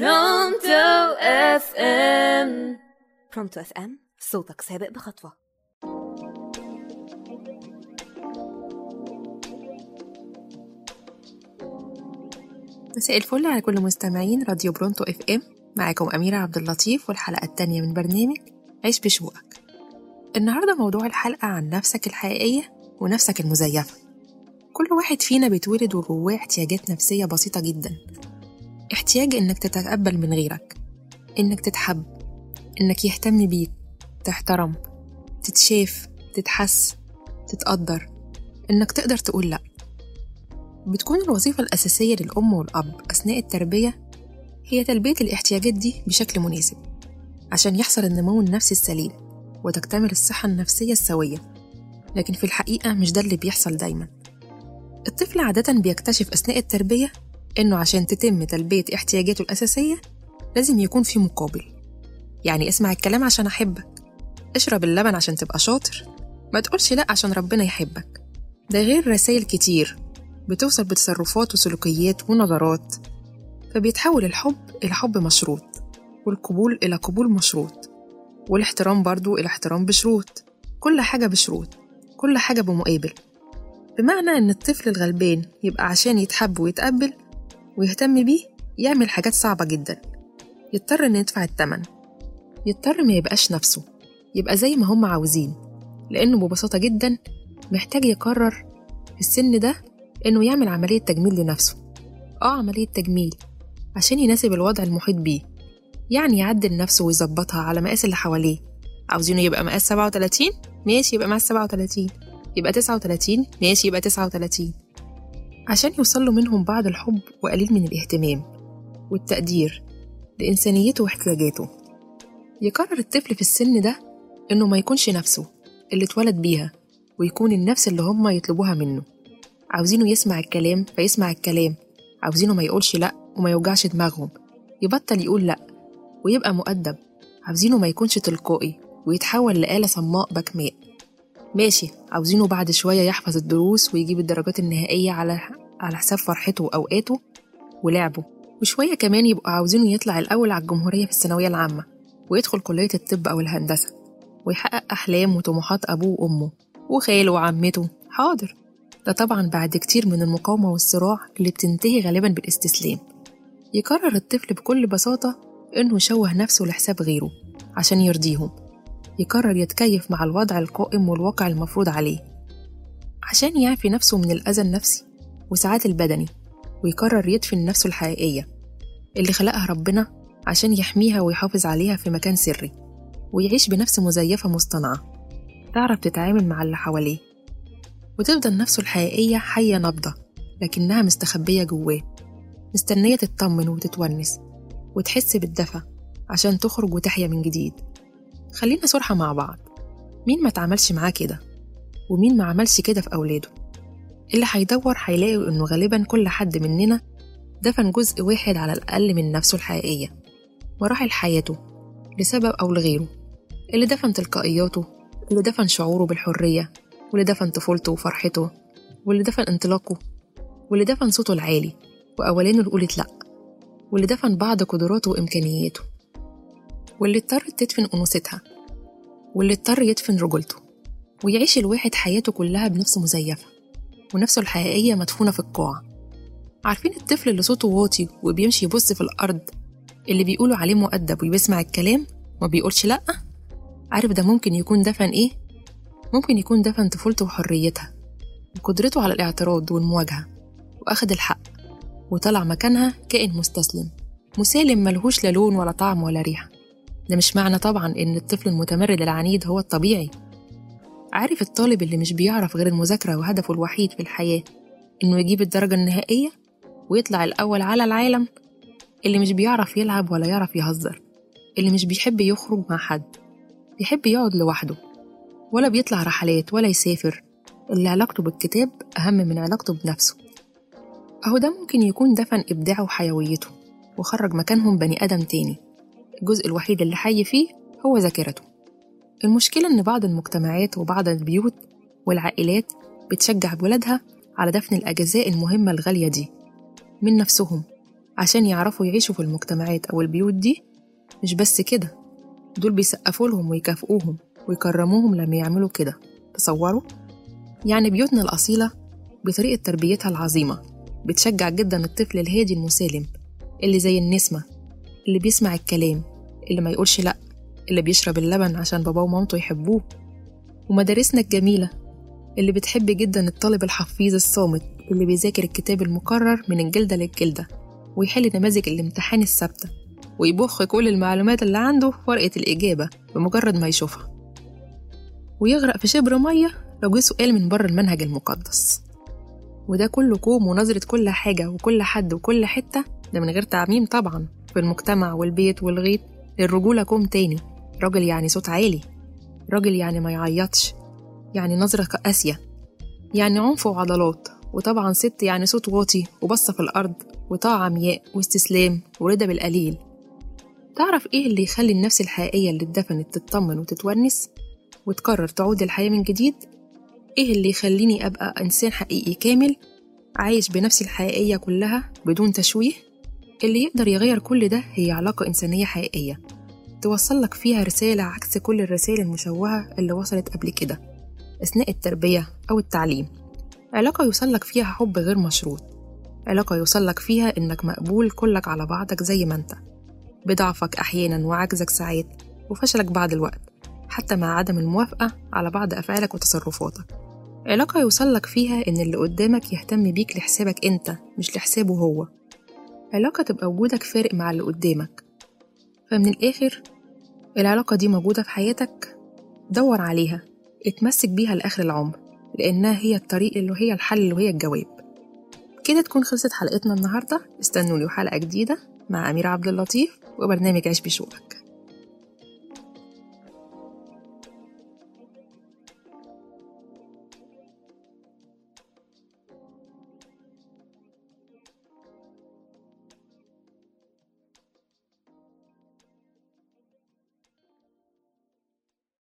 برونتو اف ام برونتو اف ام صوتك سابق بخطوة. مساء الفل على كل مستمعين راديو برونتو اف ام معاكم أميرة عبد اللطيف والحلقة التانية من برنامج عيش بشوقك. النهاردة موضوع الحلقة عن نفسك الحقيقية ونفسك المزيفة. كل واحد فينا بيتولد وجواه احتياجات نفسية بسيطة جدا. احتياج إنك تتقبل من غيرك إنك تتحب إنك يهتم بيك تحترم تتشاف تتحس تتقدر إنك تقدر تقول لأ. بتكون الوظيفة الأساسية للأم والأب أثناء التربية هي تلبية الاحتياجات دي بشكل مناسب عشان يحصل النمو النفسي السليم وتكتمل الصحة النفسية السوية. لكن في الحقيقة مش ده اللي بيحصل دايما. الطفل عادة بيكتشف أثناء التربية إنه عشان تتم تلبية احتياجاته الأساسية لازم يكون في مقابل. يعني اسمع الكلام عشان أحبك. اشرب اللبن عشان تبقى شاطر. ما تقولش لأ عشان ربنا يحبك. ده غير رسائل كتير بتوصل بتصرفات وسلوكيات ونظرات فبيتحول الحب إلى حب مشروط والقبول إلى قبول مشروط والاحترام برضو إلى احترام بشروط. كل حاجة بشروط كل حاجة بمقابل. بمعنى إن الطفل الغلبان يبقى عشان يتحب ويتقبل ويهتم بيه يعمل حاجات صعبة جدا. يضطر إنه يدفع التمن. يضطر ما يبقاش نفسه. يبقى زي ما هم عاوزين. لأنه ببساطة جدا محتاج يقرر في السن ده إنه يعمل عملية تجميل لنفسه. آه عملية تجميل. عشان يناسب الوضع المحيط بيه. يعني يعدل نفسه ويظبطها على مقاس اللي حواليه. عاوزينه يبقى مقاس 37 ماشي يبقى مقاس 37 يبقى 39 ماشي يبقى 39 عشان يوصل له منهم بعض الحب وقليل من الاهتمام والتقدير لإنسانيته واحتياجاته. يقرر الطفل في السن ده إنه ما يكونش نفسه اللي اتولد بيها ويكون النفس اللي هما يطلبوها منه. عاوزينه يسمع الكلام فيسمع الكلام. عاوزينه ما يقولش لأ وما يوجعش دماغهم. يبطل يقول لأ ويبقى مؤدب. عاوزينه ما يكونش تلقائي ويتحول لآلة صماء بكماء. ماشي. عاوزينه بعد شوية يحفظ الدروس ويجيب الدرجات النهائية على على حساب فرحته وأوقاته ولعبه. وشوية كمان يبقوا عاوزينه يطلع الأول على الجمهورية في الثانوية العامة ويدخل كلية الطب أو الهندسة ويحقق أحلام وطموحات أبوه وأمه وخاله وعمته. حاضر. ده طبعا بعد كتير من المقاومة والصراع اللي بتنتهي غالبا بالاستسلام. يقرر الطفل بكل بساطة إنه يشوه نفسه لحساب غيره عشان يرضيهم. يقرر يتكيف مع الوضع القائم والواقع المفروض عليه. عشان يعفي نفسه من الأذى النفسي وساعات البدني ويقرر يدفن نفسه الحقيقية اللي خلقها ربنا عشان يحميها ويحافظ عليها في مكان سري ويعيش بنفس مزيفة مصطنعة تعرف تتعامل مع اللي حواليه وتفضل نفسه الحقيقية حية نبضة لكنها مستخبية جواه مستنية تطمن وتتونس وتحس بالدفى عشان تخرج وتحيا من جديد. خلينا صراحة مع بعض. مين ما تعملش معاه كده؟ ومين ما عملش كده في أولاده؟ اللي هيدور هيلاقي إنه غالبا كل حد مننا دفن جزء واحد على الأقل من نفسه الحقيقية مراحل حياته لسبب أو لغيره. اللي دفن تلقائياته اللي دفن شعوره بالحرية واللي دفن طفولته وفرحته واللي دفن انطلاقه واللي دفن صوته العالي وأولانه اللي قولت لأ. واللي دفن بعض قدراته وإمكانياته. واللي اضطرت تدفن أنوثتها واللي اضطر يدفن رجولته ويعيش الواحد حياته كلها بنفس مزيفة ونفسه الحقيقية مدفونة في القاع. عارفين الطفل اللي صوته واطي وبيمشي يبص في الأرض اللي بيقولوا عليه مؤدب وبيسمع الكلام ما بيقولش لأ؟ عارف ده ممكن يكون دفن إيه؟ ممكن يكون دفن طفولته وحريتها وقدرته على الاعتراض والمواجهة وأخد الحق وطلع مكانها كائن مستسلم مسالم ملهوش لا لون ولا طعم ولا ريحة. ده مش معنى طبعا إن الطفل المتمرد العنيد هو الطبيعي. عارف الطالب اللي مش بيعرف غير المذاكرة وهدفه الوحيد في الحياة إنه يجيب الدرجة النهائية ويطلع الأول على العالم؟ اللي مش بيعرف يلعب ولا يعرف يهزر. اللي مش بيحب يخرج مع حد. بيحب يقعد لوحده. ولا بيطلع رحلات ولا يسافر. اللي علاقته بالكتاب أهم من علاقته بنفسه. أهو ده ممكن يكون دفن إبداعه وحيويته وخرج مكانهم بني آدم تاني. الجزء الوحيد اللي حي فيه هو ذاكرته. المشكلة إن بعض المجتمعات وبعض البيوت والعائلات بتشجع ولادها على دفن الأجزاء المهمة الغالية دي من نفسهم عشان يعرفوا يعيشوا في المجتمعات أو البيوت دي. مش بس كده دول بيسقفوا لهم ويكافئوهم ويكرموهم لما يعملوا كده. تصوروا؟ يعني بيوتنا الأصيلة بطريقة تربيتها العظيمة بتشجع جدا الطفل الهادي المسالم اللي زي النسمة اللي بيسمع الكلام اللي ما يقولش لأ اللي بيشرب اللبن عشان باباه ومامته يحبوه. ومدارسنا الجميلة اللي بتحب جدا الطالب الحفيظ الصامت اللي بيذاكر الكتاب المكرر من الجلدة للجلدة ويحل نماذج الامتحان الثابتة ويبخ كل المعلومات اللي عنده في ورقة الإجابة بمجرد ما يشوفها. ويغرق في شبر مية لو جه سؤال من بره المنهج المقدس. وده كله كوم ونظرة كل حاجة وكل حد وكل حتة ده من غير تعميم طبعا. في المجتمع والبيت والغيط للرجولة كوم تاني. راجل يعني صوت عالي. راجل يعني ما يعيطش. يعني نظرة قاسية. يعني عنف وعضلات. وطبعا ست يعني صوت واطي وبصة في الأرض وطاعة عمياء واستسلام ورضا بالقليل. تعرف إيه اللي يخلي النفس الحقيقية اللي اتدفنت تطمن وتتونس؟ وتقرر تعود الحياة من جديد؟ إيه اللي يخليني أبقى إنسان حقيقي كامل؟ عايش بنفسي الحقيقية كلها بدون تشويه؟ اللي يقدر يغير كل ده هي علاقة إنسانية حقيقية. توصلك فيها رسالة عكس كل الرسائل المشوهة اللي وصلت قبل كده أثناء التربية أو التعليم. علاقة يوصلك فيها حب غير مشروط. علاقة يوصلك فيها إنك مقبول كلك على بعضك زي ما أنت. بضعفك أحيانا وعجزك ساعات وفشلك بعض الوقت حتى مع عدم الموافقة على بعض أفعالك وتصرفاتك. علاقة يوصلك فيها إن اللي قدامك يهتم بيك لحسابك أنت مش لحسابه هو. علاقة تبقى وجودك فارق مع اللي قدامك. فمن الآخر العلاقة دي موجودة في حياتك دور عليها اتمسك بيها لآخر العمر لأنها هي الطريق اللي هي الحل وهي الجواب. كده تكون خلصت حلقتنا النهاردة. استنوني وحلقة جديدة مع أميرة عبد اللطيف وبرنامج عيش بشوقك.